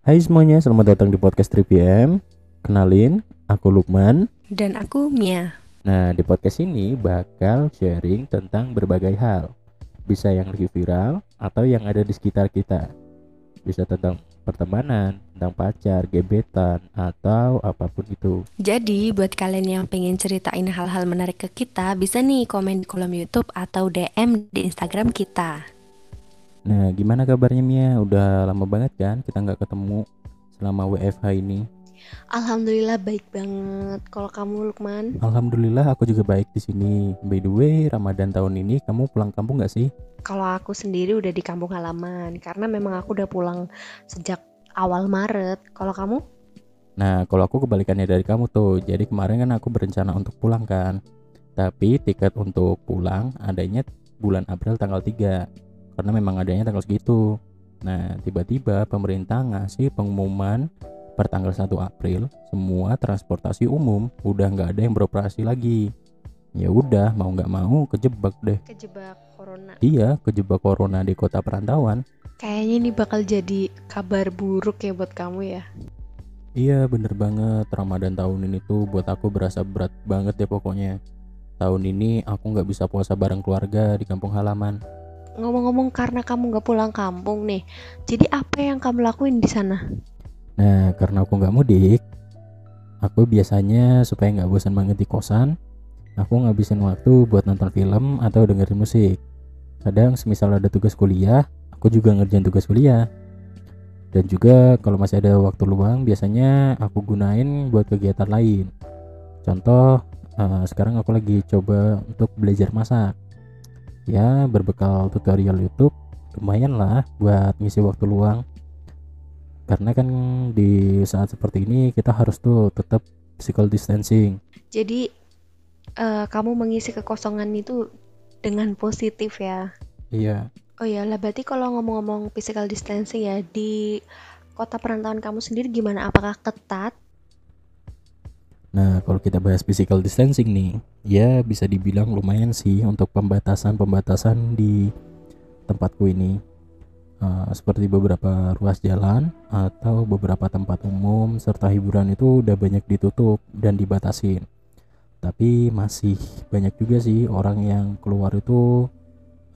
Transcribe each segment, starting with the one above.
Hai semuanya, selamat datang di podcast 3PM. Kenalin, aku Lukman. Dan aku Mia. Nah, di podcast ini bakal sharing tentang berbagai hal. Bisa yang lagi viral atau yang ada di sekitar kita. Bisa tentang pertemanan, tentang pacar, gebetan, atau apa pun itu. Jadi, buat kalian yang pengen ceritain hal-hal menarik ke kita, bisa nih komen di kolom YouTube atau DM di Instagram kita. Nah, gimana kabarnya Mia? Udah lama banget kan kita nggak ketemu selama WFH ini. Alhamdulillah baik banget. Kalau kamu Lukman? Alhamdulillah aku juga baik di sini. By the way, Ramadan tahun ini kamu pulang kampung nggak sih? Kalau aku sendiri udah di kampung halaman karena memang aku udah pulang sejak awal Maret. Kalau kamu? Nah, kalau aku kebalikannya dari kamu tuh. Jadi kemarin kan aku berencana untuk pulang kan. Tapi tiket untuk pulang adanya bulan April tanggal 3. Karena memang adanya tanggal segitu. Nah, tiba-tiba pemerintah ngasih pengumuman per tanggal 1 April semua transportasi umum udah nggak ada yang beroperasi lagi. Ya udah, mau nggak mau kejebak deh. Kejebak corona. Iya, kejebak corona di kota perantauan. Kayaknya ini bakal jadi kabar buruk ya buat kamu ya. Iya, bener banget. Ramadan tahun ini tuh buat aku berasa berat banget deh pokoknya. Tahun ini aku nggak bisa puasa bareng keluarga di kampung halaman. Ngomong-ngomong karena kamu nggak pulang kampung nih, jadi apa yang kamu lakuin di sana? Nah, karena aku nggak mudik, aku biasanya supaya nggak bosan banget di kosan, aku ngabisin waktu buat nonton film atau dengerin musik. Kadang semisal ada tugas kuliah, aku juga ngerjain tugas kuliah. Dan juga kalau masih ada waktu luang, biasanya aku gunain buat kegiatan lain. Contoh, uh, sekarang aku lagi coba untuk belajar masak. Ya, berbekal tutorial YouTube, lumayan lah buat ngisi waktu luang karena kan di saat seperti ini kita harus tuh tetap physical distancing Jadi eh, kamu mengisi kekosongan itu dengan positif ya. iya Oh ya lah berarti kalau ngomong-ngomong physical distancing ya di kota perantauan kamu sendiri gimana? Apakah ketat? Kalau kita bahas physical distancing nih ya bisa dibilang lumayan sih untuk pembatasan-pembatasan di tempatku ini. Uh, seperti beberapa ruas jalan atau beberapa tempat umum serta hiburan itu udah banyak ditutup dan dibatasin. Tapi masih banyak juga sih orang yang keluar itu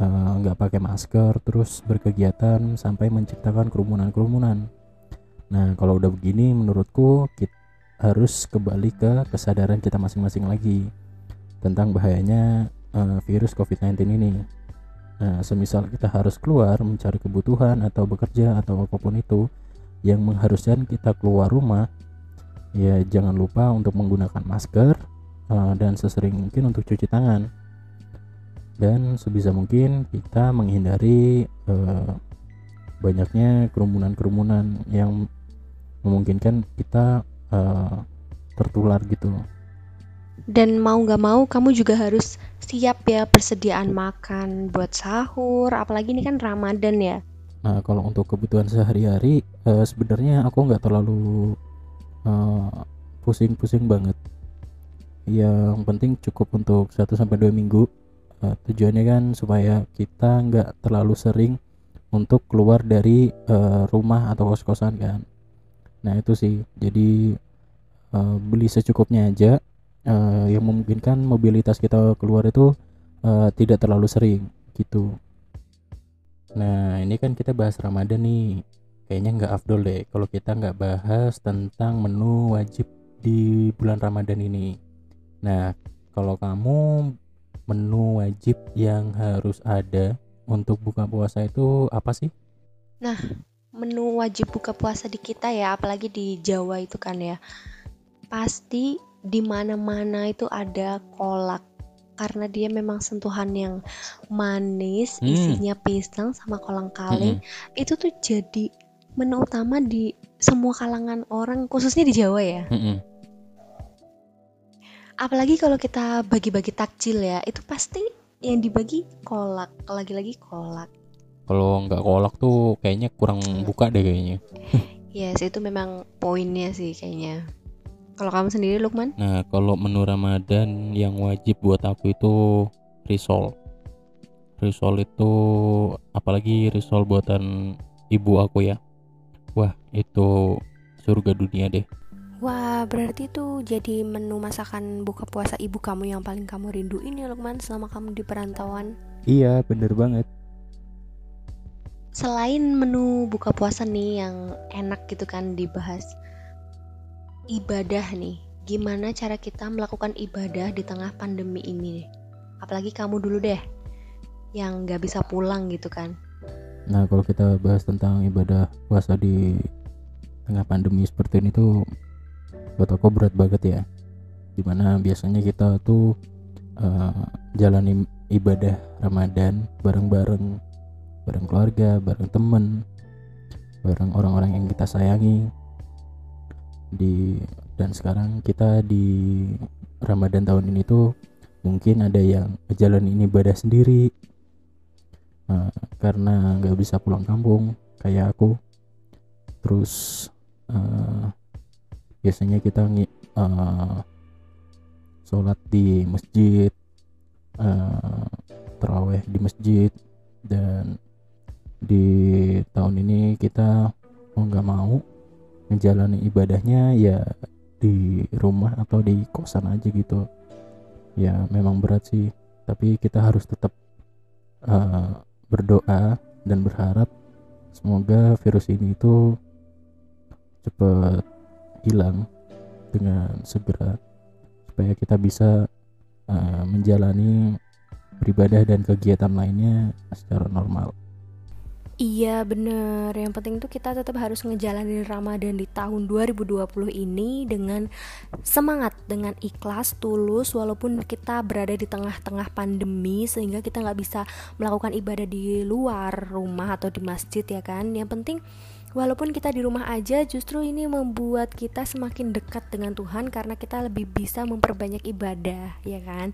uh, nggak pakai masker terus berkegiatan sampai menciptakan kerumunan-kerumunan. Nah kalau udah begini menurutku kita harus kembali ke kesadaran kita masing-masing lagi tentang bahayanya uh, virus COVID-19 ini Nah, semisal kita harus keluar mencari kebutuhan atau bekerja atau apa pun itu yang mengharuskan kita keluar rumah, ya jangan lupa untuk menggunakan masker uh, dan sesering mungkin untuk cuci tangan. Dan sebisa mungkin kita menghindari uh, banyaknya kerumunan-kerumunan yang memungkinkan kita uh, tertular gitu. Dan mau nggak mau kamu juga harus siap ya persediaan makan buat sahur, apalagi ini kan Ramadan ya. Nah, kalau untuk kebutuhan sehari-hari uh, sebenarnya aku nggak terlalu pusing-pusing banget. Yang penting cukup untuk 1 sampai 2 minggu. Uh, tujuannya kan supaya kita nggak terlalu sering untuk keluar dari uh, rumah atau kos-kosan kan. Nah, itu sih. Jadi uh, beli secukupnya aja uh, yang memungkinkan mobilitas kita keluar itu uh, tidak terlalu sering gitu. Nah ini kan kita bahas Ramadan nih, kayaknya nggak afdol deh kalau kita nggak bahas tentang menu wajib di bulan Ramadan ini. Nah kalau kamu menu wajib yang harus ada untuk buka puasa itu apa sih? Nah menu wajib buka puasa di kita ya, apalagi di Jawa itu kan ya, pasti di mana-mana itu ada kolak karena dia memang sentuhan yang manis hmm. isinya pisang sama kolang kaling hmm. itu tuh jadi menu utama di semua kalangan orang khususnya di Jawa ya hmm. apalagi kalau kita bagi-bagi takjil ya itu pasti yang dibagi kolak lagi-lagi kolak kalau nggak kolak tuh kayaknya kurang buka deh kayaknya yes itu memang poinnya sih kayaknya kalau kamu sendiri Lukman? Nah, kalau menu Ramadan yang wajib buat aku itu risol. Risol itu apalagi risol buatan ibu aku ya. wah itu surga dunia deh Wah, berarti itu jadi menu masakan buka puasa ibu kamu yang paling kamu rinduin ya Lukman selama kamu di perantauan. Iya, bener banget. Selain menu buka puasa nih yang enak gitu kan dibahas, ibadah nih, gimana cara kita melakukan ibadah di tengah pandemi ini? Apalagi kamu dulu deh, yang nggak bisa pulang gitu kan. Nah, kalau kita bahas tentang ibadah puasa di tengah pandemi seperti ini tuh buat aku berat banget ya di mana biasanya kita tuh uh, jalani ibadah Ramadan bareng-bareng bareng keluarga bareng temen bareng orang-orang yang kita sayangi. Di dan sekarang kita di Ramadan tahun ini tuh mungkin ada yang jalan ini ibadah sendiri. Uh, karena nggak bisa pulang kampung kayak aku. Terus uh, biasanya kita uh, sholat di masjid uh, terawih di masjid dan di tahun ini kita mau nggak mau menjalani ibadahnya ya di rumah atau di kosan aja gitu ya memang berat sih tapi kita harus tetap uh, berdoa dan berharap semoga virus ini itu cepat hilang dengan segera supaya kita bisa uh, menjalani beribadah dan kegiatan lainnya secara normal. Iya bener, yang penting tuh kita tetap harus ngejalanin Ramadan di tahun 2020 ini dengan semangat, dengan ikhlas, tulus Walaupun kita berada di tengah-tengah pandemi Sehingga kita nggak bisa melakukan ibadah di luar rumah atau di masjid ya kan? Yang penting Walaupun kita di rumah aja, justru ini membuat kita semakin dekat dengan Tuhan karena kita lebih bisa memperbanyak ibadah, ya kan?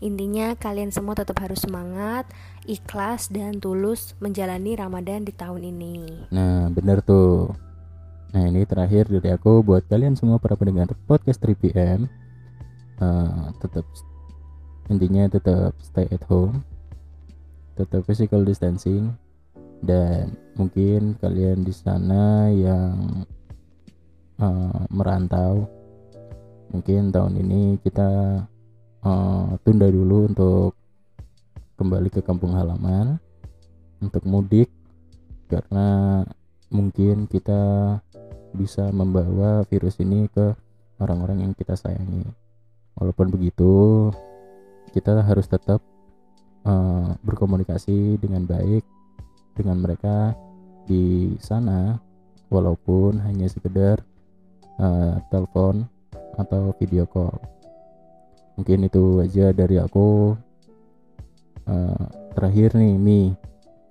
Intinya kalian semua tetap harus semangat, ikhlas dan tulus menjalani Ramadan di tahun ini. Nah, bener tuh. Nah, ini terakhir dari aku buat kalian semua para pendengar podcast 3PM. Uh, eh, tetap intinya tetap stay at home. Tetap physical distancing dan mungkin kalian di sana yang uh, merantau mungkin tahun ini kita uh, tunda dulu untuk kembali ke kampung halaman untuk mudik karena mungkin kita bisa membawa virus ini ke orang-orang yang kita sayangi. Walaupun begitu kita harus tetap uh, berkomunikasi dengan baik dengan mereka di sana walaupun hanya sekedar uh, telepon atau video call. Mungkin itu aja dari aku. Uh, terakhir nih Mi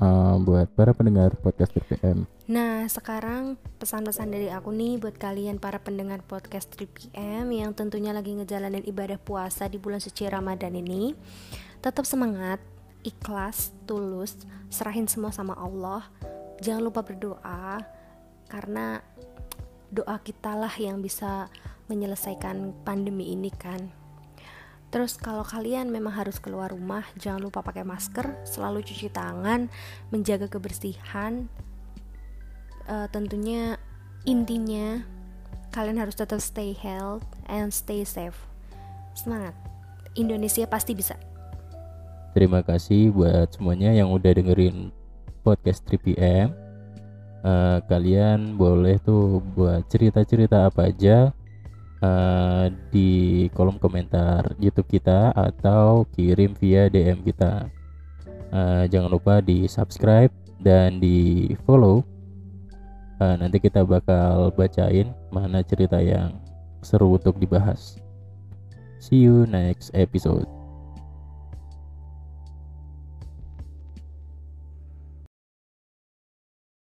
uh, buat para pendengar podcast TPM Nah sekarang pesan-pesan dari aku nih buat kalian para pendengar podcast 3PM yang tentunya lagi ngejalanin ibadah puasa di bulan suci Ramadan ini. Tetap semangat, ikhlas, tulus, serahin semua sama Allah. Jangan lupa berdoa karena doa kita lah yang bisa menyelesaikan pandemi ini kan. Terus kalau kalian memang harus keluar rumah, jangan lupa pakai masker, selalu cuci tangan, menjaga kebersihan. Uh, tentunya intinya kalian harus tetap stay health and stay safe. Semangat. Indonesia pasti bisa. Terima kasih buat semuanya yang udah dengerin podcast 3PM. Uh, eh, kalian boleh tuh buat cerita-cerita apa aja uh, di kolom komentar YouTube kita atau kirim via DM kita. Uh, jangan lupa di subscribe dan di follow. Uh, nanti kita bakal bacain mana cerita yang seru untuk dibahas. See you next episode.